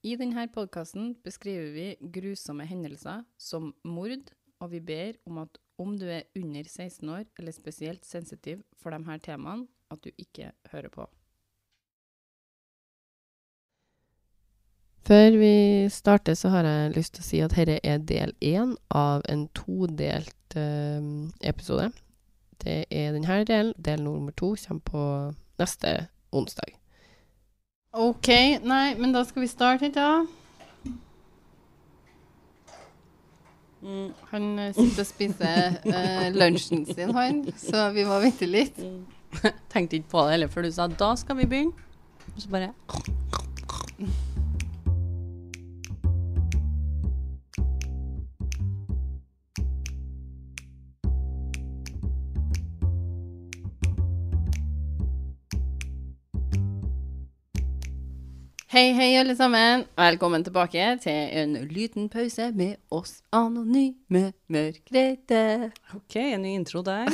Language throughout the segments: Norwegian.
I denne podkasten beskriver vi grusomme hendelser som mord, og vi ber om at om du er under 16 år eller spesielt sensitiv for her temaene, at du ikke hører på. Før vi starter, så har jeg lyst til å si at dette er del én av en todelt eh, episode. Det er denne delen. Del nummer to kommer på neste onsdag. OK. Nei, men da skal vi starte, da. Mm. Han eh, sitter og spiser eh, lunsjen sin, han, så vi må vente litt. Tenkte ikke på det heller før du sa 'da skal vi begynne'. Og så bare Hei, hei, alle sammen. Velkommen tilbake til en liten pause med oss anonyme mørkredde. OK, en ny intro der.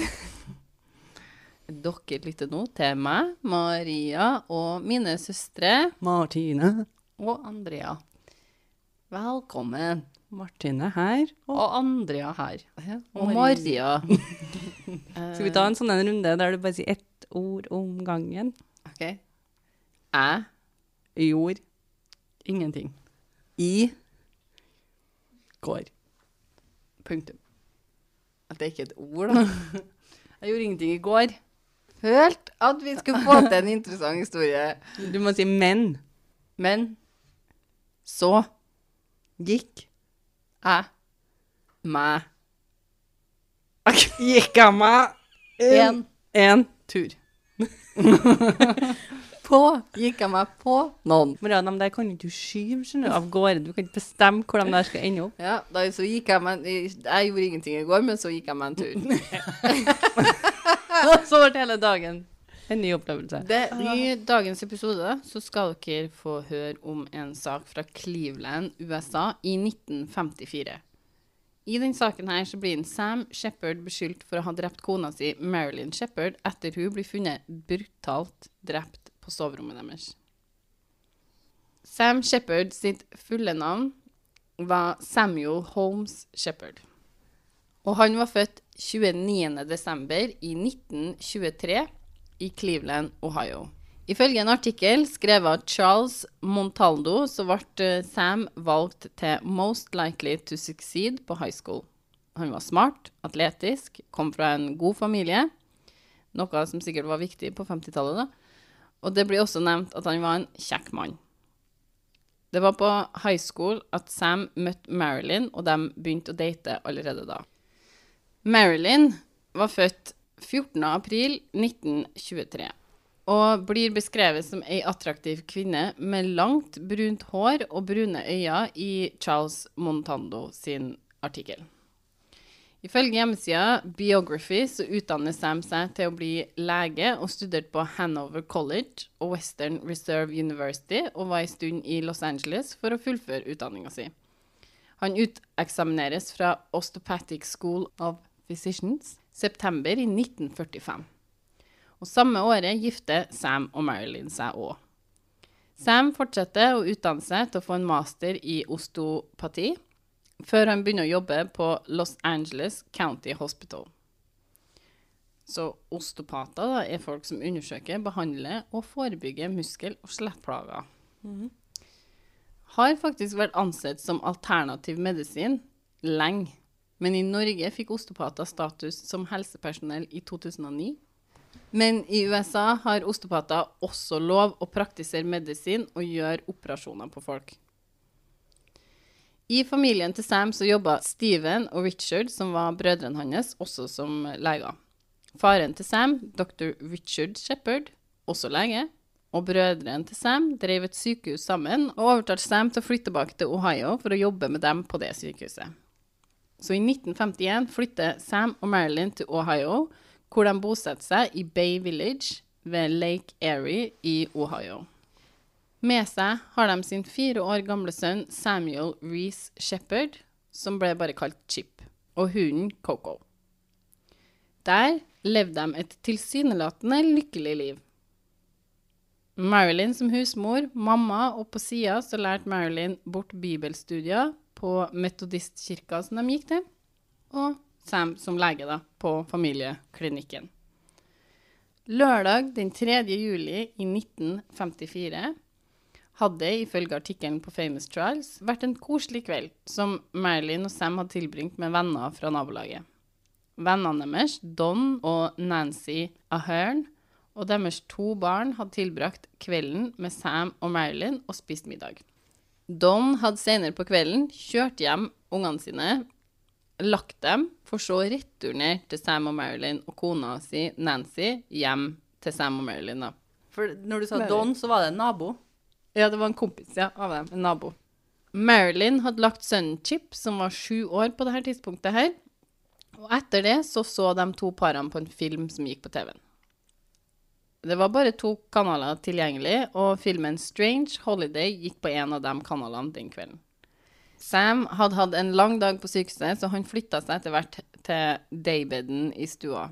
Dere lytter nå til meg, Maria og mine søstre Martine. og Andrea. Velkommen. Martine her. Og Og Andrea her. Og Maria. Maria. skal vi ta en sånn runde der du bare sier ett ord om gangen? OK. Jeg Gjorde ingenting. i går. Punktum. At det ikke er et ord, da. Jeg gjorde ingenting i går. Følte at vi skulle få til en interessant historie. Du må si men. Men så Gikk. jeg meg Gikk av meg en en tur. på gikk jeg meg på noen. Maria, de der kan ikke du skyve skjønner av gårde. Du kan ikke bestemme hvor de der skal ende opp. Ja, da, så gikk jeg meg Jeg gjorde ingenting i går, men så gikk jeg meg en tur. så ble hele dagen en ny opplevelse. Det, I dagens episode så skal dere få høre om en sak fra Cleveland, USA, i 1954. I den saken her så blir en Sam Shepherd beskyldt for å ha drept kona si Marilyn Shepherd etter hun blir funnet brutalt drept på soverommet deres. Sam Shepherd sitt fulle navn var Samuel Holmes Shepherd. Og han var født 29. desember i 1923 i Cleveland, Ohio. Ifølge en artikkel skrevet av Charles Montaldo, så ble eh, Sam valgt til Most Likely to Succeed på high school. Han var smart, atletisk, kom fra en god familie, noe som sikkert var viktig på 50-tallet. da. Og det blir også nevnt at han var en kjekk mann. Det var på high school at Sam møtte Marilyn, og de begynte å date allerede da. Marilyn var født 14. april 1923 og blir beskrevet som ei attraktiv kvinne med langt, brunt hår og brune øyne i Charles Montando sin artikkel. Ifølge hjemmesida Biography så utdanner Sam seg til å bli lege og studerte på Hanover College og Western Reserve University og var en stund i Los Angeles for å fullføre utdanninga si. Han uteksamineres fra Osteopathic School of Physicians september i 1945. Og samme året gifter Sam og Marilyn seg òg. Sam fortsetter å utdanne seg til å få en master i osteopati, før han begynner å jobbe på Los Angeles County Hospital. Så osteopater da, er folk som undersøker, behandler og forebygger muskel- og skjelettplager. Har faktisk vært ansett som alternativ medisin lenge. Men i Norge fikk osteopater status som helsepersonell i 2009. Men i USA har osteopater også lov å praktisere medisin og gjøre operasjoner på folk. I familien til Sam så jobba Steven og Richard, som var brødrene hans, også som leger. Faren til Sam, dr. Richard Shepherd, også lege, og brødrene til Sam drev et sykehus sammen og overtalte Sam til å flytte tilbake til Ohio for å jobbe med dem på det sykehuset. Så i 1951 flytter Sam og Marilyn til Ohio, hvor de bosetter seg i Bay Village ved Lake Erie i Ohio. Med seg har de sin fire år gamle sønn Samuel Reece Shepherd, som ble bare kalt Chip, og hunden Coco. Der levde de et tilsynelatende lykkelig liv. Marilyn som husmor, mamma, og på sida så lærte Marilyn bort bibelstudier på metodistkirka som de gikk til, og Sam som lege da, på familieklinikken. Lørdag den 3. juli i 1954 hadde, ifølge artikkelen på Famous Trials, vært en koselig kveld som Marilyn og Sam hadde tilbringt med venner fra nabolaget. Vennene deres, Don og Nancy Ahern, og deres to barn hadde tilbrakt kvelden med Sam og Marilyn og spist middag. Don hadde senere på kvelden kjørt hjem ungene sine, lagt dem, for så å returnere til Sam og Marilyn og kona si Nancy hjem til Sam og Marilyn. da. For når du sa. Don, så var det en nabo. Ja, det var en kompis ja, av dem, en nabo. Marilyn hadde lagt sønnen Chip, som var sju år på dette tidspunktet her. Og etter det så så de to parene på en film som gikk på TV-en. Det var bare to kanaler tilgjengelig, og filmen Strange Holiday gikk på en av de kanalene den kvelden. Sam hadde hatt en lang dag på sykehuset, så han flytta seg etter hvert til daybeden i stua.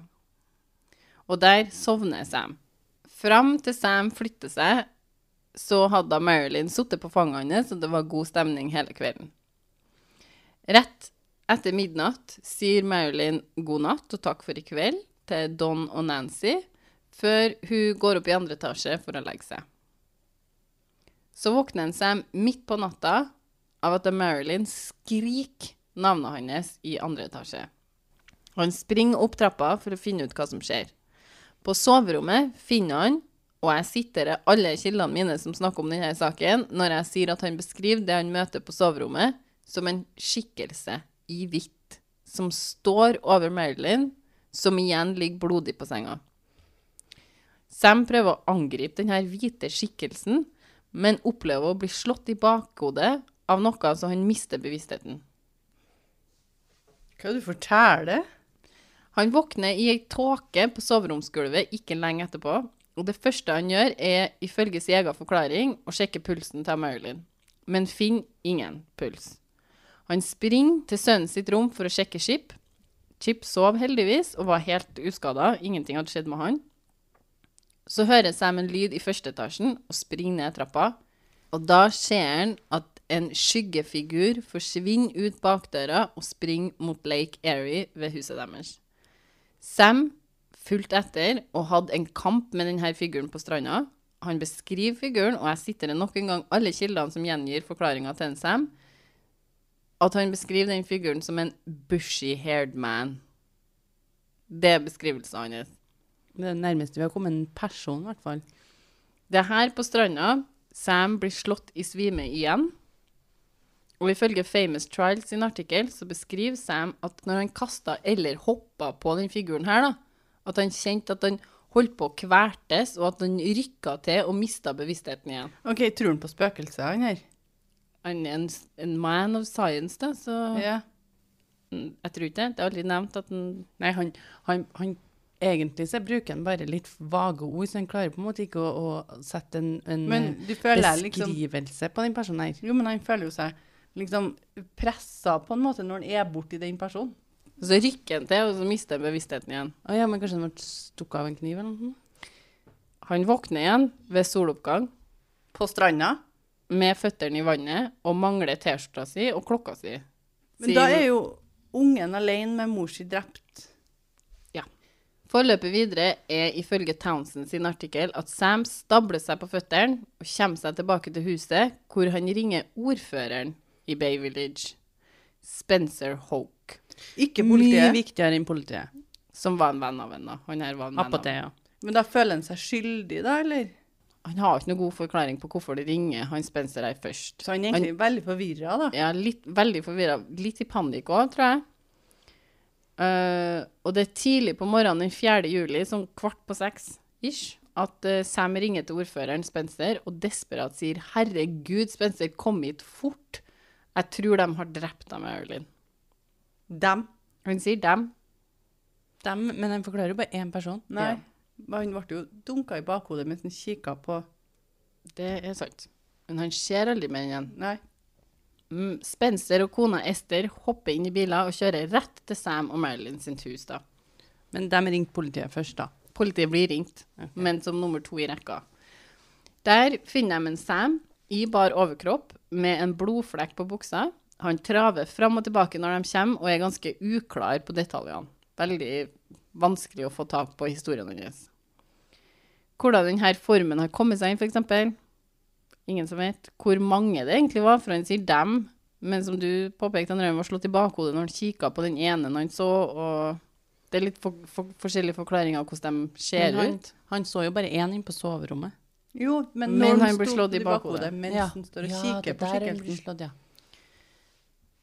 Og der sovner Sam. Fram til Sam flytter seg, så hadde Marilyn sittet på fanget hans, og det var god stemning hele kvelden. Rett etter midnatt sier Marilyn god natt og takk for i kveld til Don og Nancy, før hun går opp i andre etasje for å legge seg. Så våkner han seg midt på natta av at Marilyn skriker navnet hans i andre etasje. Han springer opp trappa for å finne ut hva som skjer. På soverommet finner han, og jeg siterer alle kildene mine som snakker om denne saken, når jeg sier at han beskriver det han møter på soverommet, som en skikkelse i hvitt, som står over Marilyn, som igjen ligger blodig på senga. Sam prøver å angripe denne hvite skikkelsen, men opplever å bli slått i bakhodet av noe så han mister bevisstheten. Hva er det du forteller? Han våkner i ei tåke på soveromsgulvet ikke lenge etterpå, og det første han gjør, er ifølge sin egen forklaring å sjekke pulsen til Marilyn, men finner ingen puls. Han springer til sønnen sitt rom for å sjekke Chip. Chip sov heldigvis og var helt uskada, ingenting hadde skjedd med han. Så hører Sam en lyd i første etasjen og springer ned trappa, og da ser han at en skyggefigur forsvinner ut bakdøra og springer mot Lake Erie ved huset deres. Sam fulgte etter og hadde en kamp med denne figuren på stranda. Han beskriver figuren, og jeg siterer nok en gang alle kildene som gjengir forklaringa til en Sam, at han beskriver den figuren som en bushy-haired man. Det er beskrivelsen hans. Det er nærmeste vi har kommet en person, i hvert fall. Det er her på stranda Sam blir slått i svime igjen. Og ifølge Famous Trials sin artikkel så beskriver Sam at når han kasta eller hoppa på den figuren her, da, at han kjente at han holdt på å kvertes, og at han rykka til og mista bevisstheten igjen. OK, tror han på spøkelser, han her? Han er en, en man of science, da, så Ja. mm, jeg tror ikke det. Det er aldri nevnt at han Nei, han, han, han Egentlig så bruker han bare litt vage ord, så han klarer på en måte ikke å, å sette en, en Men du føler liksom beskrivelse på den personen her. Jo, men han føler jo seg liksom pressa på en måte når han er borti den personen. Så rykker han til, og så mister han bevisstheten igjen. Å ja, men kanskje han ble stukket av en kniv eller noe? Han våkner igjen ved soloppgang På stranda. med føttene i vannet og mangler T-skjorta si og klokka si. Men da er jo ungen alene med mor si drept. Forløpet videre er ifølge Townsend sin artikkel at Sam stabler seg på føttene og kommer seg tilbake til huset, hvor han ringer ordføreren i Bay Village, Spencer Hoke, Ikke politiet. Mye viktigere enn politiet. som var en venn av henne. Han her var en venn av ja. Men da føler han seg skyldig, da, eller? Han har ikke noe god forklaring på hvorfor de ringer han Spencer her først. Så han er egentlig veldig forvirra, da. Ja, litt, veldig forvirra. Litt i panikk òg, tror jeg. Uh, og det er tidlig på morgenen den 4. juli, sånn kvart på seks ish, at uh, Sam ringer til ordføreren Spencer og desperat sier 'Herregud, Spencer, kom hit fort'. Jeg tror de har drept deg, Marilyn. Dem. Hun sier 'dem'. Dem, men den forklarer jo bare én person. Nei. Han ble jo dunka i bakhodet mens han kikka på Det er sant. Men han ser aldri mer igjen. Nei. Mm, Spencer og kona Esther hopper inn i biler og kjører rett til Sam og Marilyn sitt hus. da. Men de ringte politiet først, da. Politiet blir ringt, okay. men som nummer to i rekka. Der finner de en Sam i bar overkropp med en blodflekk på buksa. Han traver fram og tilbake når de kommer, og er ganske uklar på detaljene. Veldig vanskelig å få tak på historien hans. Hvordan denne formen har kommet seg inn, f.eks. Ingen som vet. Hvor mange det egentlig var, for han sier dem. Men som du påpekte, han var slått i bakhodet når han kikka på den ene han så, og det er litt for, for, forskjellige forklaringer av hvordan de ser han, ut. han så jo bare én inn på soverommet. Jo, men, Men han blir slått i bakhodet. mens Ja. han står og kikker på skikkelsen.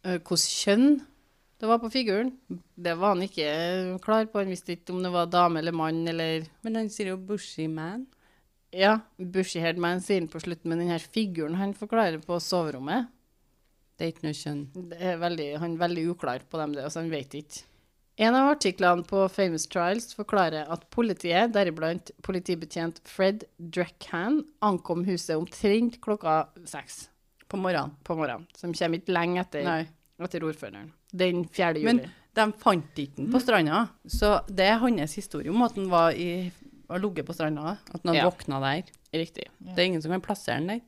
Eh, Hvilket kjønn det var på figuren, det var han ikke klar på. Han visste ikke om det var dame eller mann eller Men han sier jo 'bushy man'. Ja, bushy-haired man sier han på slutten, men den her figuren han forklarer på soverommet, Det er ikke noe kjønn. det er veldig, han er veldig uklar på dem, det, altså han vet ikke. En av artiklene på Famous Trials forklarer at politiet, deriblant politibetjent Fred Drekhan, ankom huset omtrent klokka seks På morgenen. på morgenen, som kommer ikke lenge etter, etter ordføreren. Den 4. juli. Men de fant ikke den på stranda, så det er hans historie om at han var i har ligget på stranda. At han Ja. våkna der. Riktig. Det er ingen som kan plassere den der.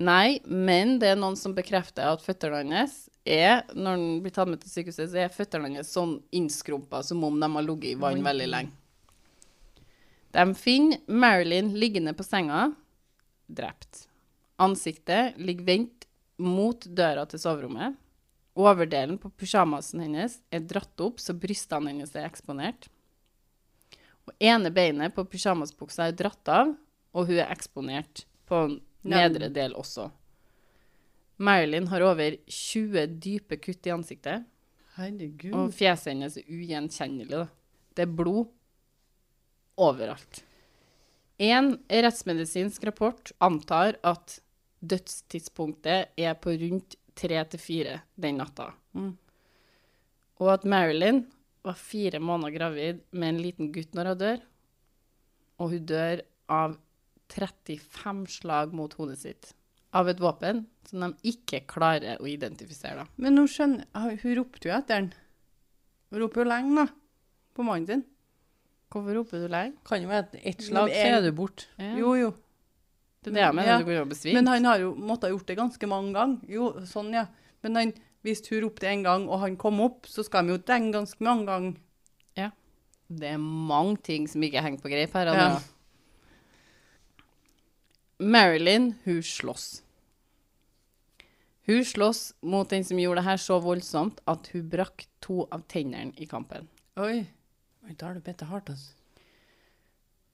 Nei, men det er noen som bekrefter at føttene hans er, når han blir tatt med til sykehuset, så er føttene hans sånn innskrumpa som om de har ligget i vann veldig lenge. De finner Marilyn liggende på senga, drept. Ansiktet ligger vendt mot døra til soverommet. Overdelen på pysjamasen hennes er dratt opp, så brystene hennes er eksponert. Og ene beinet på pysjamasbuksa er dratt av, og hun er eksponert på nedre del også. Marilyn har over 20 dype kutt i ansiktet, Herregud. og fjeset hennes er ugjenkjennelig. Det er blod overalt. En rettsmedisinsk rapport antar at dødstidspunktet er på rundt tre til fire den natta. Mm. Og at Marilyn var fire måneder gravid med en liten gutt når hun dør. Og hun dør av 35 slag mot hodet sitt. Av et våpen som de ikke klarer å identifisere. Da. Men hun, skjønner hun ropte jo etter den. Hun roper jo lenge, da. På mannen sin. Hvorfor roper du lenge? Kan jo være at ett slag, så er du borte. Ja. Jo, jo. Det er det jeg mener. Ja. Du går jo og besvimer. Men han har jo måttet ha gjort det ganske mange ganger. Jo, sånn, ja. Men han, hvis hun ropte en gang, og han kom opp, så skal de jo denge ganske mange ganger. Ja. Det er mange ting som ikke henger på greip her. Ja. Marilyn, hun slåss. Hun slåss mot den som gjorde det her så voldsomt at hun brakk to av tennene i kampen. Oi. Oi, Da har du bitt det hardt, altså.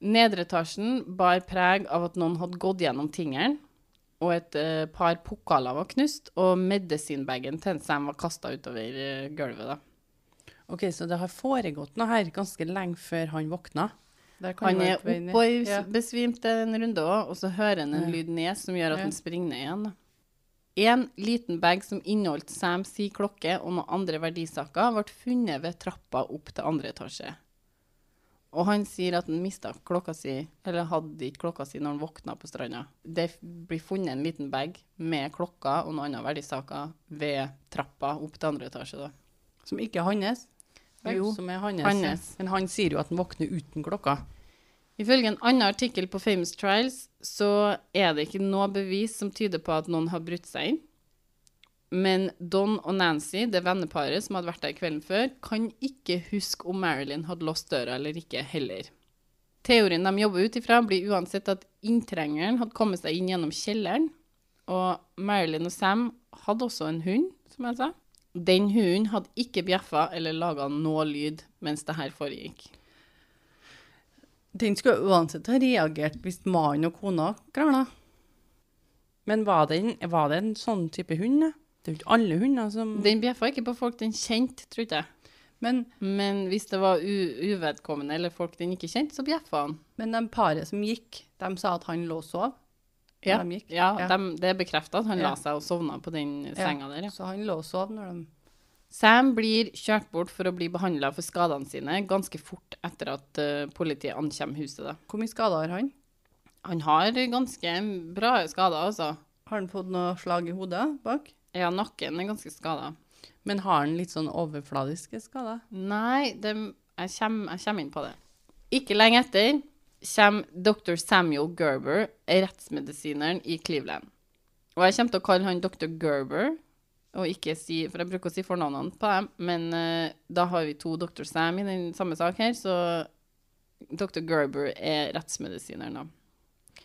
Nedre etasjen bar preg av at noen hadde gått gjennom tingene, og et uh, par pokaler var knust, og medisinbagen til Sam var kasta utover uh, gulvet. da. Ok, så det har foregått noe her ganske lenge før han våkna. Han er oppe og Ja. besvimte en runde òg, og så hører han en lyd ned som gjør at han springer ned igjen. En liten bag som inneholdt Sam si klokke og noen andre verdisaker, ble funnet ved trappa opp til andre etasje. Og han sier at han mista klokka si, eller hadde ikke klokka si når han våkna på stranda. Det blir funnet en liten bag med klokka og noen andre verdisaker ved trappa opp til andre etasje. da. Som ikke er hans. Jo, som er hans. Men han sier jo at han våkner uten klokka. Ifølge en annen artikkel på Famous Trials så er det ikke noe bevis som tyder på at noen har brutt seg inn. Men Don og Nancy, det venneparet som hadde vært der kvelden før, kan ikke huske om Marilyn hadde låst døra eller ikke heller. Teorien de jobber ut ifra, blir uansett at inntrengeren hadde kommet seg inn gjennom kjelleren. Og Marilyn og Sam hadde også en hund, som jeg sa. Den hunden hadde ikke bjeffa eller laga noe lyd mens det her foregikk. Den skulle uansett ha reagert hvis mannen og kona krangla. Men var det, en, var det en sånn type hund? Det er jo ikke alle hunder som Den bjeffa ikke på folk den kjente, tror jeg. Men, Men hvis det var u uvedkommende eller folk den ikke kjente, så bjeffa han. men de paret som gikk, de sa at han lå og sov. Ja, de gikk. ja, Ja. De, det er bekrefta at han Ja. la seg og sovna på den senga der. Ja. Så han lå og sov når de Sam blir kjørt bort for å bli behandla for skadene sine ganske fort etter at eh, politiet ankommer huset. Da. Hvor mye skader har han? Han har ganske bra skader, altså. Har han fått noe slag i hodet bak? Ja, nakken er ganske skada. Men har han litt sånn overfladiske skader? Nei, det, jeg, kommer, jeg kommer inn på det. Ikke lenge etter kommer dr. Samuel Gerber, rettsmedisineren i Cleveland. Og jeg kommer til å kalle han dr. Gerber, og ikke si For jeg bruker å si fornavnene på dem, men uh, da har vi to dr. Sam i den samme sak her, så dr. Gerber er rettsmedisineren, da.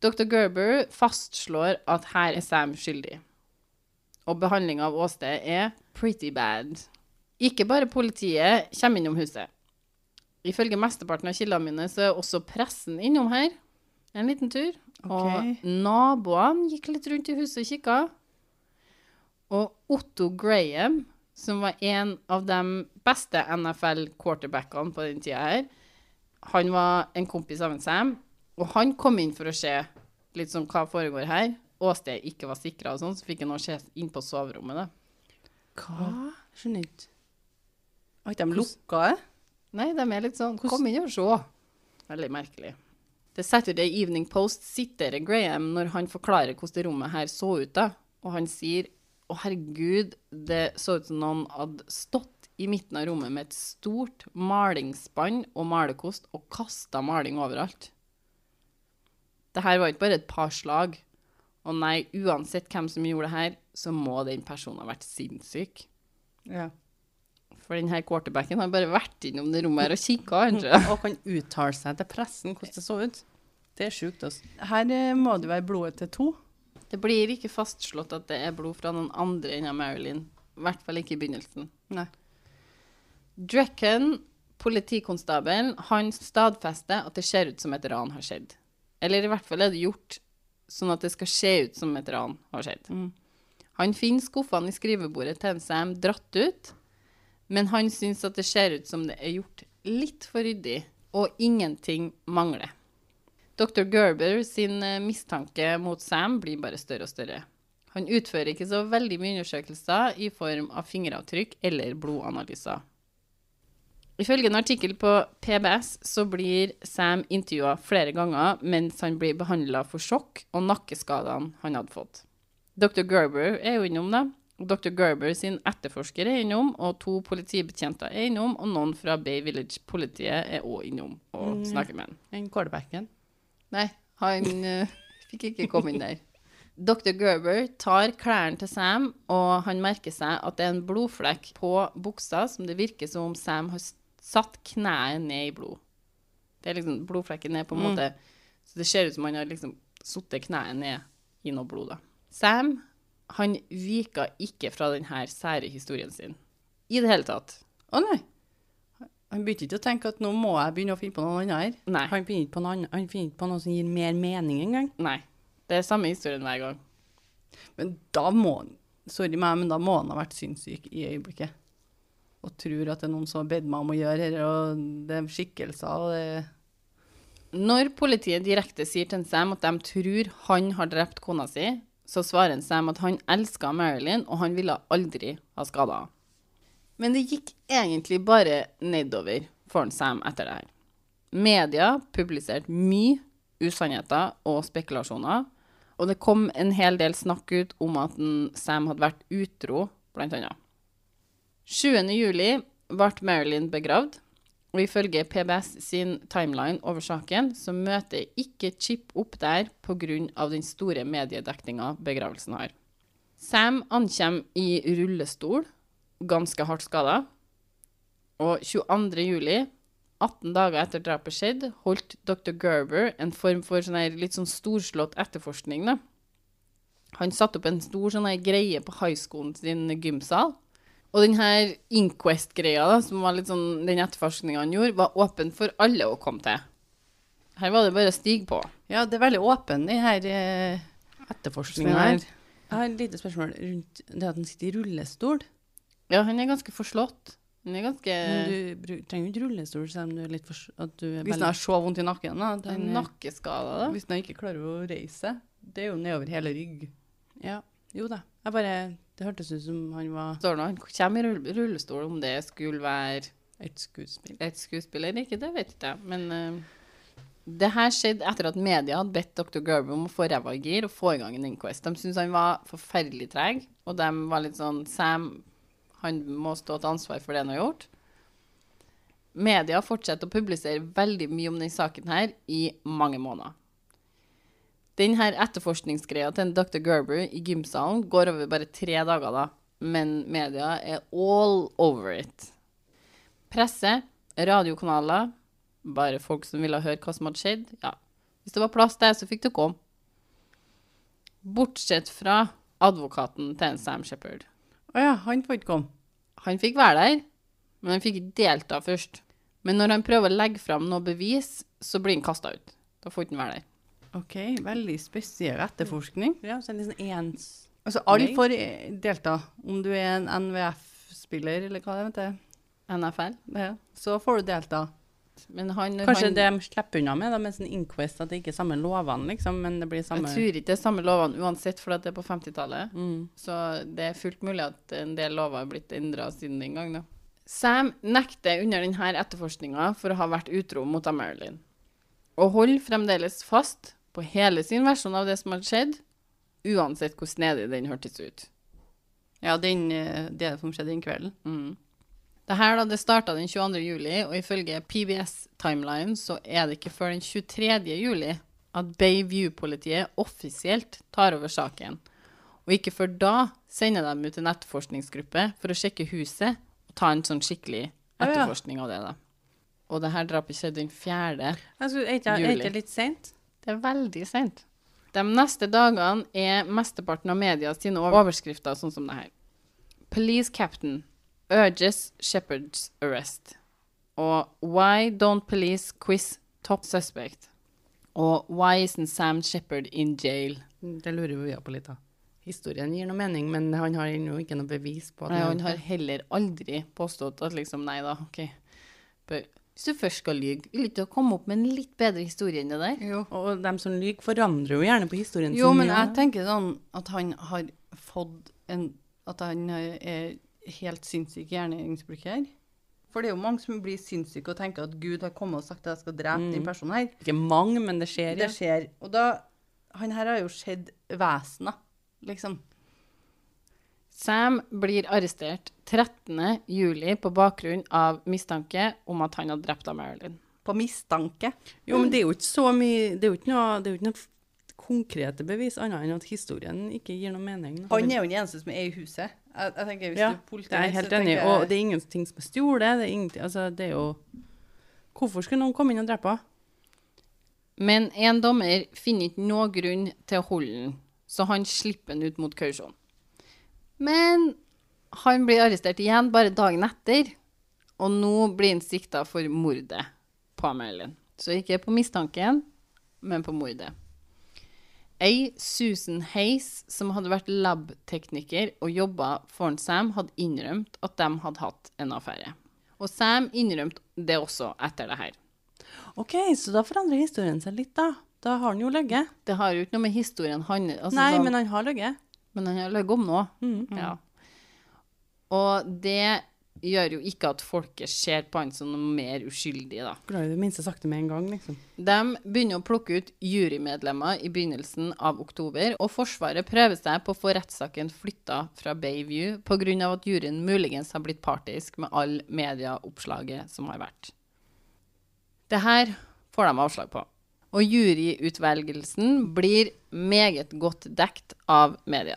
Dr. Gerber fastslår at her er Sam skyldig. Og behandlinga av åstedet er pretty bad. Ikke bare politiet kommer innom huset. Ifølge mesteparten av kildene mine så er også pressen innom her en liten tur. Okay. Og naboene gikk litt rundt i huset og kikka. Og Otto Graham, som var en av de beste NFL-quarterbackene på den tida her, han var en kompis av en Sam, og han kom inn for å se litt sånn hva foregår her. Åsted ikke var sikra og sånn, så fikk han også se inn på soverommet, da. Hva? Skjønner ikke. Har ikke de lukka det? Nei, de er litt sånn Kom inn og se. Veldig merkelig. The Saturday Evening Post siterer Graham når han forklarer hvordan det rommet her så ut. da. Og han sier å herregud, det så ut som noen hadde stått i midten av rommet med et stort malingsspann og malerkost og kasta maling overalt. Det her var ikke bare et par slag. Og nei, uansett hvem som gjorde det her, så må den personen ha vært sinnssyk. Ja. For den her quarterbacken har bare vært innom det rommet her og kikka. Og kan uttale seg til pressen hvordan det så ut. Det er sjukt, altså. Her eh, må det være blodet til to. Det blir ikke fastslått at det er blod fra noen andre enn Marilyn. I hvert fall ikke i begynnelsen. Nei. Drecken, politikonstabelen, han stadfester at det ser ut som et ran har skjedd. Eller i hvert fall er det gjort sånn at det skal se ut som et ran har skjedd. Mm. Han finner skuffene i skrivebordet til Sam dratt ut, men han syns at det ser ut som det er gjort litt for ryddig, og ingenting mangler. Dr. Gerber sin eh, mistanke mot Sam blir bare større og større. Han utfører ikke så veldig mye undersøkelser i form av fingeravtrykk eller blodanalyser. Ifølge en artikkel på PBS så blir Sam intervjua flere ganger mens han blir behandla for sjokk og nakkeskadene han hadde fått. Dr. Gerber er jo innom, da. Dr. Gerber sin etterforsker er innom, og to politibetjenter er innom, og noen fra Bay Village-politiet er òg innom og snakker med han. Den quarterbacken. Nei, han uh, fikk ikke komme inn der. Dr. Gerber tar klærne til Sam, og han merker seg at det er en blodflekk på buksa som det virker som om Sam har satt kneet ned i blod. Det er liksom, Blodflekken ned på en måte Så det ser ut som han har liksom satt kneet ned i noe blod, da. Sam han vika ikke fra denne sære historien sin. I det hele tatt. Å nei. Han begynte ikke å tenke at nå må jeg begynne å finne på noe annet her. Nei. Han finner ikke på noe, annet- han finner ikke på noe som gir mer mening engang. Nei. Det er samme historien hver gang. Men da må han Sorry meg, men da må han ha vært sinnssyk i øyeblikket. Og tror at det er noen som har bedt meg om å gjøre dette, og det er skikkelser, og det Når politiet direkte sier til Sam at de tror han har drept kona si, så svarer Sam at han elska Marilyn, og han ville aldri ha skada henne. Men det gikk egentlig bare nedover for Sam etter det her. Media publiserte mye usannheter og spekulasjoner, og det kom en hel del snakk ut om at Sam hadde vært utro, blant annet. 7. juli ble Marilyn begravd, og ifølge PBS sin timeline over saken, så møter ikke Chip opp der pga. den store mediedekninga begravelsen har. Sam ankommer i rullestol, ganske hardt skada. Og 22. juli, 18 dager etter drapet skjedde, holdt dr. Gerber en form for sånn her litt sånn storslått etterforskning. da. Han satte opp en stor sånn her greie på high schoolen sin gymsal. Og den her Inquest-greia, da, som var litt sånn, den etterforskninga han gjorde, var åpen for alle å komme til. Her var det bare å stige på. Ja, det er veldig åpen, de her eh, Etterforskninga her. Jeg har et lite spørsmål rundt det at han sitter i rullestol. Ja, han er ganske forslått. Hun er ganske Men du trenger jo ikke rullestol selv om du er litt for, at du er Hvis han har så vondt i nakken, da. eh, nakkeskada, da. hvis han ikke klarer å reise, det er jo nedover hele rygg. Ja, jo da. Jeg bare, det hørtes ut som han var Står nå, han kommer i rull- rullestol. Om det skulle være et skuespill. et skuespill eller ikke, det vet ikke jeg. Men uh, det her skjedde etter at media hadde bedt dr. Gerber om å få ræva i gir og få i gang en inquest. De syntes han var forferdelig treg, og de var litt sånn Sam, han må stå til ansvar for det han har gjort. Media fortsetter å publisere veldig mye om denne saken her i mange måneder. Denne etterforskningsgreia til en Dr. Gerber i gymsalen går over bare tre dager, da. Men media er all over it. Presse, radiokanaler, bare folk som ville høre hva som hadde skjedd. Ja, hvis det var plass der, så fikk det komme. Bortsett fra advokaten til en Sam Shepherd. Å ja, han får ikke komme. Han fikk være der, men han fikk ikke delta først. Men når han prøver å legge fram noe bevis, så blir han kasta ut. Da får ikke han være der. OK, veldig spesiell etterforskning. Ja, så en liksom ens Altså, alle får delta. Om du er en NVF-spiller, eller hva det heter, NFL. ja, så får du delta. Men han, Kanskje han, det de slipper unna med, da, med sånn inquest, at det ikke er samme lovene, liksom, men det blir samme Jeg tror ikke det er samme lovene uansett, for det er på 50-tallet. mm. Så det er fullt mulig at en del lover har blitt endra siden den gang, da. Sam nekter under denne etterforskninga for å ha vært utro mot Marilyn, og holder fremdeles fast på hele sin versjon av det som har skjedd, uansett hvor snedig den hørtes ut. Ja, den, eh, det som skjedde den kvelden. Mm. Det her da, det starta den 22. juli, og ifølge PBS Timeline så er det ikke før den 23. juli at Bayview-politiet offisielt tar over saken. Og ikke før da sender de ut en etterforskningsgruppe for å sjekke huset og ta en sånn skikkelig etterforskning av det. da. Og det her drapet skjedde den 4. altså, Er ikke er ikke det litt sent? Det er veldig sent. De neste dagene er mesteparten av media sine overskrifter sånn som det her. Police captain urges Shepherd's arrest. Og Why don't police quiz top suspect? Og Why isn't Sam Shepherd in jail? Det lurer jo vi på litt, da. Historien gir noe mening, men han har ennå ikke noe bevis på at Nei, han har heller aldri påstått at liksom, nei da, OK. Bør, hvis du først skal lyge, vil du ikke komme opp med en litt bedre historie enn det der? Jo. Og dem som lyver, forandrer jo gjerne på historien Jo, sin. men ja. jeg tenker sånn at han har fått en At han er helt sinnssyk hjernemisbruker. For det er jo mange som blir sinnssyke og tenker at Gud har kommet og sagt at jeg skal drepe den personen her. Ikke mange, men det skjer, ja. Det skjer. Og da Han her har jo sett vesener, liksom. Sam blir arrestert 13. juli på bakgrunn av mistanke om at han har drept av Marilyn. På mistanke. Jo, men det er jo ikke så mye Det er jo ikke noe, det er jo ikke noe konkrete bevis, annet enn at historien ikke gir noe mening. Han er jo den eneste som er i huset. Jeg, jeg tenker hvis ja, du politiet, politi, det er jeg helt enig i. Og det er ingenting som er stjålet. Det er ingenting Altså, det er jo Hvorfor skulle noen komme inn og drepe henne? Men en dommer finner ikke noe grunn til å holde den, så han slipper den ut mot kausjon. Men han blir arrestert igjen bare dagen etter, og nå blir han sikta for mordet på Amelien. Så ikke på mistanken, men på mordet. Ei Susan Hayes, som hadde vært labtekniker og jobba foran Sam, hadde innrømt at de hadde hatt en affære. Og Sam innrømte det også etter det her. OK, så da forandrer historien seg litt, da. Da har han jo løyet. Det har jo ikke noe med historien han altså Nei, sånn- men han har løyet. Men han har løyet om noe. Mm. Ja. Og det gjør jo ikke at folket ser på han som noe mer uskyldig, da. Glad i det minste sagt det med en gang, liksom. De begynner å plukke ut jurymedlemmer i begynnelsen av oktober, og Forsvaret prøver seg på å få rettssaken flytta fra Bayview pga. at juryen muligens har blitt partisk med all medieoppslaget som har vært. Det her får de avslag på. Og juryutvelgelsen blir meget godt dekt av media.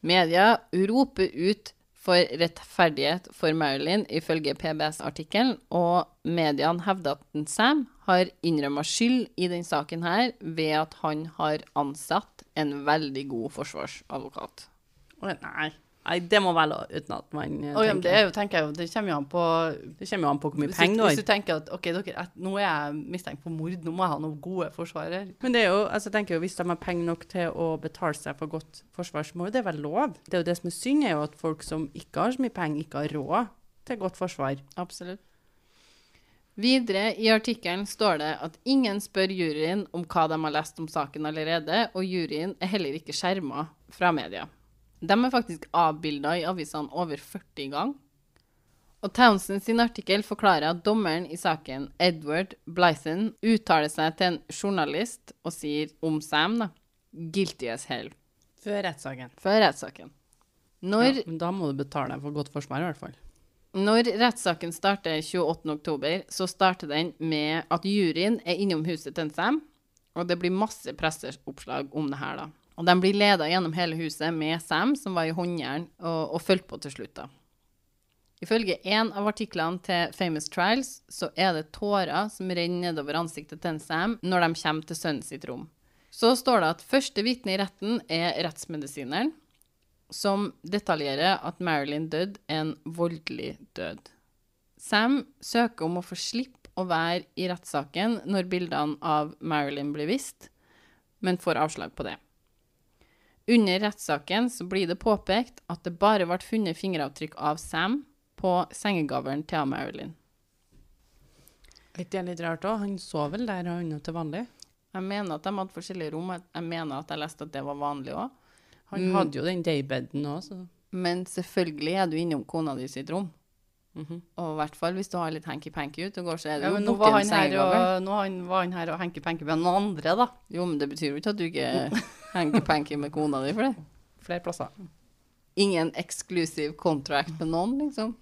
Media roper ut for rettferdighet for Marilyn, ifølge PBS-artikkelen, og mediene hevder at Sam har innrømma skyld i denne saken her ved at han har ansatt en veldig god forsvarsadvokat. Å, Nei. Nei, det må være uten at man Å, ja, det, jo, jeg det kommer jo an på Det kommer jo an på hvor mye penger du, har. hvis du tenker at ok, dere, nå er jeg mistenkt for mord, nå må jeg ha noen gode forsvarer. Men det er jo, altså jeg tenker jo, hvis de har penger nok til å betale seg for godt forsvar, så må jo det være lov. Det er jo det som er synd, er jo at folk som ikke har så mye penger, ikke har råd til godt forsvar. Absolutt. Videre i artikkelen står det at ingen spør juryen om hva de har lest om saken allerede, og juryen er heller ikke skjerma fra media. De er faktisk avbilda i avisene over 40 ganger. Og Townsend sin artikkel forklarer at dommeren i saken, Edward Blython, uttaler seg til en journalist og sier om Sam, da, 'guilty as hell', Før rettssaken. før rettssaken. Når Ja, men da må du betale for godt forsvar, i hvert fall. Når rettssaken starter 28.10, så starter den med at juryen er innom huset til Sam, og det blir masse presseoppslag om det her, da. Og de blir leda gjennom hele huset med Sam, som var i håndjern, og, og fulgte på til slutt, da. Ifølge en av artiklene til Famous Trials så er det tårer som renner nedover ansiktet til en Sam når de kommer til sønnen sitt rom. Så står det at første vitne i retten er rettsmedisineren, som detaljerer at Marilyn døde en voldelig død. Sam søker om å få slippe å være i rettssaken når bildene av Marilyn blir vist, men får avslag på det. Under rettssaken så blir det påpekt at det bare ble funnet fingeravtrykk av Sam på sengegavlen til Marilyn. Er ikke det litt rart òg? Han sov vel der han til vanlig? Jeg mener at de hadde forskjellige rom. Jeg- Jeg mener at jeg leste at det var vanlig òg. Han Mm. hadde jo den daybeden òg, så Men selvfølgelig er du innom kona di sitt rom. Mhm. Og i hvert fall hvis du har litt hanky-panky ut og går, så er det Ja, jo nå var han og, nå han, var han her og hanky-panky med noen andre, da. Jo, men det betyr jo ikke at du ikke hanky-panky med kona di for det. flere plasser. Ingen eksklusiv contract med noen, liksom.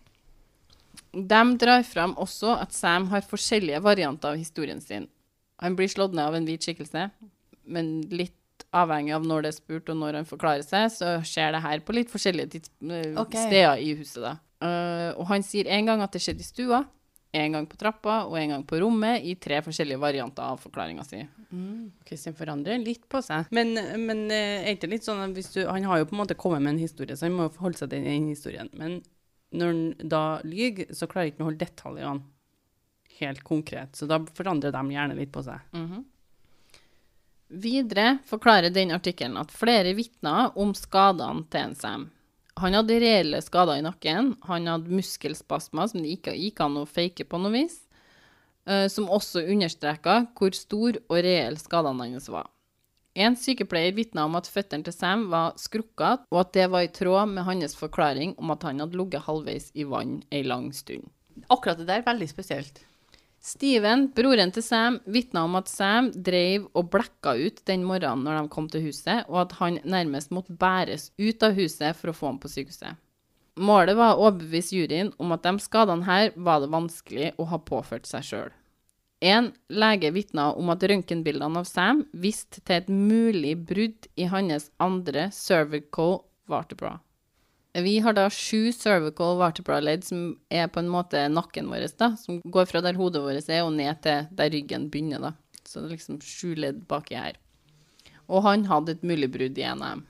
De drar fram også at Sam har forskjellige varianter av historien sin. Han blir slått ned av en hvit skikkelse, men litt avhengig av når det er spurt og når han forklarer seg, så skjer det her på litt forskjellige eh, steder i huset. da. Eh, og han sier en gang at det skjedde i stua, en gang på trappa og en gang på rommet, i tre forskjellige varianter av forklaringa si. Kristian forandrer litt på seg. Men, men eh, er ikke litt sånn at hvis du Han har jo på en måte kommet med en historie, så han må jo forholde seg til den historien. Men når han da lyver, så klarer han ikke å holde detaljene helt konkret. Så da forandrer de gjerne litt på seg. Videre forklarer den artikkelen at flere vitner om skadene til en Sam. Han hadde reelle skader i nakken, han hadde muskelspasmer som det ikke gikk an å fake på noe vis, eh, som også understreka hvor stor og reell skadene hans var. En sykepleier vitna om at føttene til Sam var skrukkete, og at det var i tråd med hans forklaring om at han hadde ligget halvveis i vann ei lang stund. Akkurat det der er veldig spesielt. Steven, broren til Sam, vitna om at Sam drev og blekka ut den morgenen når de kom til huset, og at han nærmest måtte bæres ut av huset for å få ham på sykehuset. Målet var å overbevise juryen om at de skadene her var det vanskelig å ha påført seg sjøl. En lege vitna om at røntgenbildene av Sam viste til et mulig brudd i hans andre cervical vertebra. Vi har da sju cervical vertebra-ledd som er på en måte nakken vår, da, som går fra der hodet vårt er og ned til der ryggen begynner. da. Så det er liksom sju ledd baki her. Og han hadde et mulig brudd i en.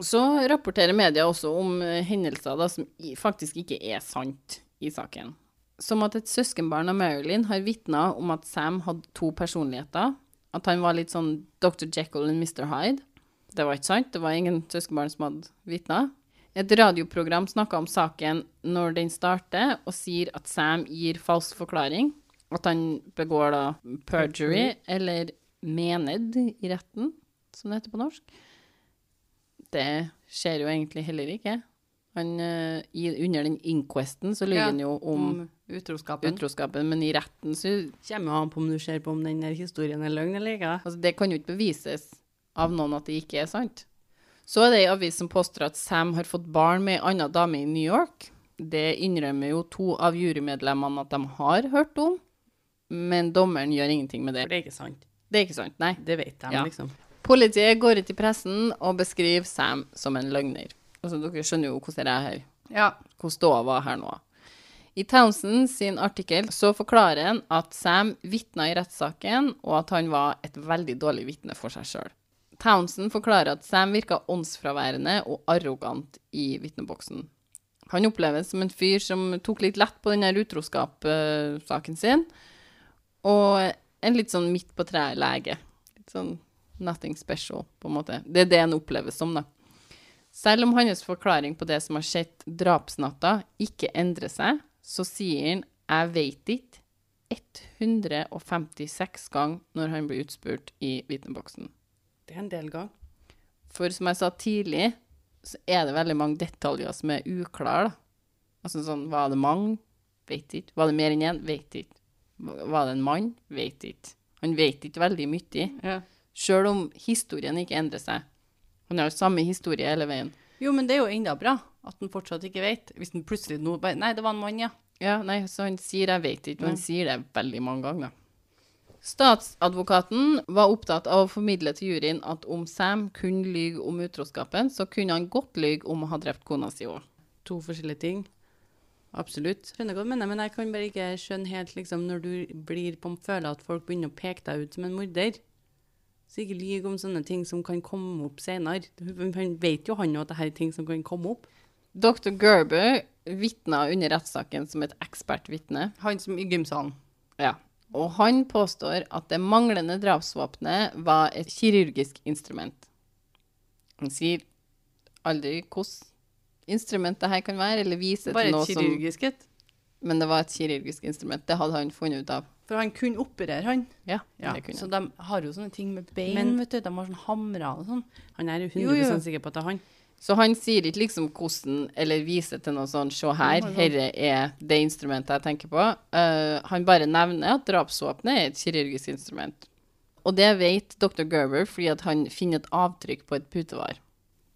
Så rapporterer media også om eh, hendelser da, som faktisk ikke er sant i saken. Som at et søskenbarn av Marilyn har vitna om at Sam hadde to personligheter. At han var litt sånn Dr. Jekyll og Mr. Hyde. Det var ikke sant. Det var ingen søskenbarn som hadde vitna. Et radioprogram snakka om saken når den starter, og sier at Sam gir falsk forklaring. At han begår da perjury, eller mened i retten, som det heter på norsk. Det skjer jo egentlig heller ikke. Han, eh, i, under den inquesten så lyver Ja, han jo om Om utroskapen. utroskapen, men i retten så Kommer jo an på om du ser på om den historien er løgn eller ikke. Altså, det kan jo ikke bevises av noen at det ikke er sant. Så er det ei avis som påstår at Sam har fått barn med ei anna dame i New York. Det innrømmer jo to av jurymedlemmene at de har hørt om, men dommeren gjør ingenting med det. For det er ikke sant. Det er ikke sant, nei. Det vet de, Ja. liksom. Politiet går ut i pressen og beskriver Sam som en løgner. Altså, dere skjønner jo hvordan det er her. Ja. Hvordan ståa var her nå. I Townsend sin artikkel så forklarer han at Sam vitna i rettssaken, og at han var et veldig dårlig vitne for seg sjøl. Townsend forklarer at Sam virka åndsfraværende og arrogant i vitneboksen. Han oppleves som en fyr som tok litt lett på denne utroskapssaken sin, og en litt sånn midt på treet-lege. Litt sånn nothing special, på en måte. Det er det han oppleves som, da. Selv om hans forklaring på det som har skjedd drapsnatta, ikke endrer seg, så sier han 'jeg veit ikke' 156 ganger når han blir utspurt i vitneboksen. Det en del gang. For som jeg sa tidlig, så er det veldig mange detaljer som er uklare. Altså sånn, var det mange? Vet ikke. Var det mer enn én? Vet ikke. Var det en mann? Vet ikke. Han vet ikke veldig mye, ja. sjøl om historien ikke endrer seg. Han har jo samme historie hele veien. Jo, men det er jo enda bra. At han fortsatt ikke vet. Hvis han plutselig nå bare Nei, det var en mann, ja. Ja, nei, så han sier 'jeg vet ikke', men han sier det veldig mange ganger. Statsadvokaten var opptatt av å formidle til juryen at om Sam kunne lyge om utroskapen, så kunne han godt lyge om å ha drept kona si òg. To forskjellige ting. Absolutt. Skjønner hva du mener, men jeg kan bare ikke skjønne helt liksom, når du blir på føler at folk begynner å peke deg ut som en morder. Så ikke lyg om sånne ting som kan komme opp senere. Han vet jo han jo at dette er ting som kan komme opp. Dr. Gerber vitna under rettssaken som et ekspertvitne. Han som i gymsalen. Ja. Og han påstår at det manglende drapsvåpenet var et kirurgisk instrument. Han sier aldri hvilket instrument det her kan være, eller viser Bare til noe et som kirurgisk et. Men det var et kirurgisk instrument. Det hadde han funnet ut av. For han kunne operere, han. Ja, Ja, det kunne så de har jo sånne ting med bein, Men- vet du. De har sånn hamrer og sånn. Han er jo 100 Jo, jo. sikker på at det er han. Så han sier ikke liksom hvordan, eller viser til noe sånn, se her, herre er det instrumentet jeg tenker på. Uh, han bare nevner at drapsvåpenet er et kirurgisk instrument. Og det vet dr. Gerber fordi han finner et avtrykk på et putevar.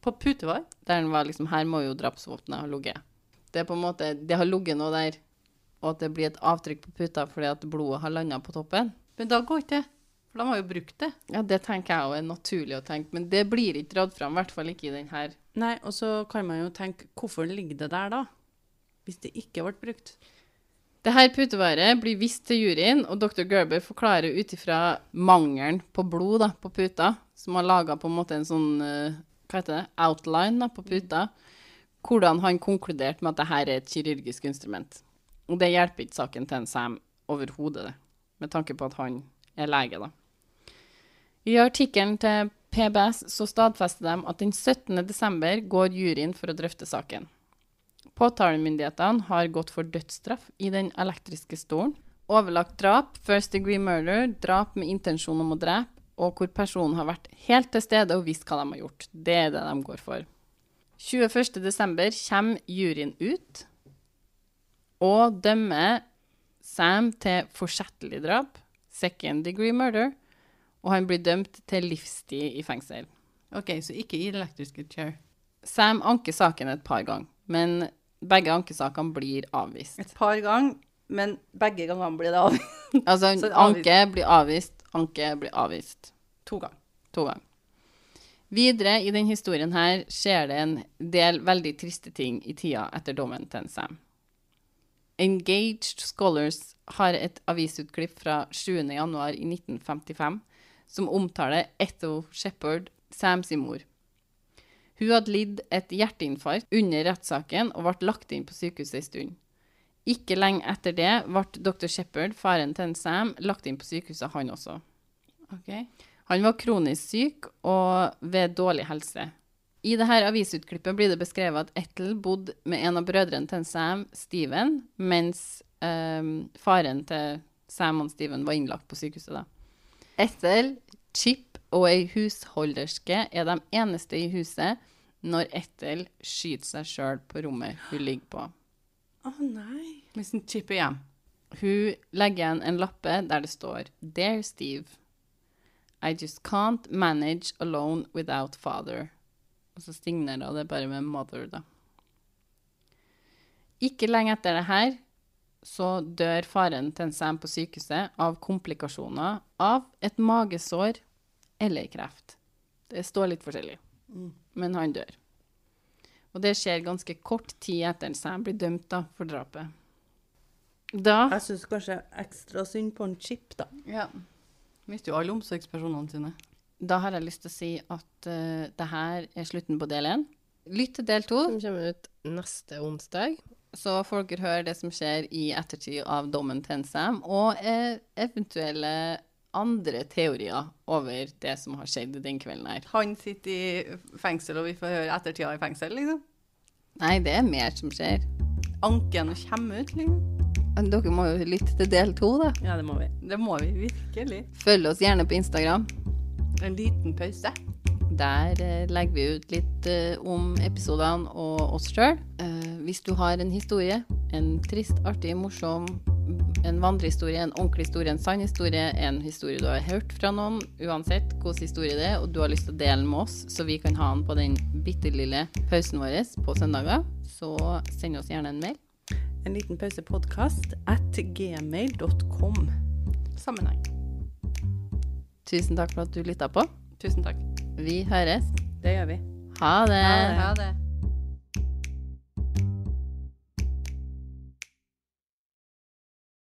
På putevar. Der han var liksom, her må jo drapsvåpenet ha ligget. Det er på en måte, det har ligget noe der, og at det blir et avtrykk på puta fordi at blodet har landet på toppen. Men da går ikke det. For de har jo brukt det. Ja, det tenker jeg òg er naturlig å tenke, men det blir ikke dratt fram, i hvert fall ikke i den her. Nei, og så kan man jo tenke, hvorfor ligger det der da? Hvis det ikke ble brukt. Det her putevaret blir vist til juryen, og dr. Gerber forklarer ut ifra mangelen på blod da, på puta, som har laga på en måte en sånn eh, hva heter det, outline da, på puta, hvordan han konkluderte med at det her er et kirurgisk instrument. Og det hjelper ikke saken til en Sam overhodet, med tanke på at han er lege, da. I artikkelen til PBS så stadfester de at den 17. desember går juryen for å drøfte saken. Påtalemyndighetene har gått for dødsstraff i den elektriske stolen. Overlagt drap, first degree murder, drap med intensjon om å drepe, og hvor personen har vært helt til stede og visst hva de har gjort. Det er det de går for. 21.12. kommer juryen ut og dømmer Sam til forsettlig drap, second degree murder, og han blir dømt til livstid i fengsel. OK, så ikke i elektriske chair. Sam anker saken et par ganger, men begge ankesakene blir avvist. Et par ganger, men begge gangene blir det avvist. Altså, avvist. anke blir avvist, anke blir avvist. to ganger. To ganger. Videre i denne historien her skjer det en del veldig triste ting i tida etter dommen til Sam. Engaged Scholars har et avisutklipp fra 7. januar i 1955 som omtaler Ethel Shepherd, Sam sin mor. Hun hadde lidd et hjerteinfarkt under rettssaken og ble lagt inn på sykehuset en stund. Ikke lenge etter det ble dr. Shepherd, faren til en Sam, lagt inn på sykehuset, han også. Okay. Han var kronisk syk og ved dårlig helse. I dette avisutklippet blir det beskrevet at Ethel bodde med en av brødrene til en Sam, Steven, mens øh, faren til Sam og Steven var innlagt på sykehuset. da. Ethel, Chip og ei husholderske er de eneste i huset når Ethel skyter seg sjøl på rommet hun ligger på. Å nei. Hvis en chip er hjem. Hun legger igjen en lappe der det står Dear Steve, I just can't manage alone without father. Og så signerer hun det bare med mother, da. Ikke lenge etter det her så dør faren til en Sam på sykehuset av komplikasjoner av et magesår eller kreft. Det står litt forskjellig, men han dør. Og det skjer ganske kort tid etter at Sam blir dømt da, for drapet. Da Jeg syns kanskje ekstra synd på en chip, da. Ja. Mister jo alle omsorgspersonene sine. Da har jeg lyst til å si at uh, det her er slutten på del én. Lytt til del to, Som kommer ut neste onsdag. Så folk hører høre det som skjer i ettertid av dommen til NSM, og eh, eventuelle andre teorier over det som har skjedd den kvelden her. Han sitter i fengsel, og vi får høre ettertida i fengsel, liksom. Nei, det er mer som skjer. Anken kommer ut, liksom. Men Dere må jo lytte til del to, da. Ja, det må vi. Det må vi virkelig. Følg oss gjerne på Instagram. En liten pause. Der eh, legger vi ut litt eh, om episodene og oss sjøl. hvis du har en historie, en trist, artig, morsom, en vandrehistorie, en ordentlig historie, en sann historie, en historie du har hørt fra noen, uansett hvilken historie det er, og du har lyst til å dele den med oss, så vi kan ha den på den bitte lille pausen vår på søndager, så send oss gjerne en mail. En liten pausepodkast at gmail.com. Sammenheng. Tusen takk for at du lytta på. Tusen takk. Vi høres. Det gjør vi. Ha det! Ha det.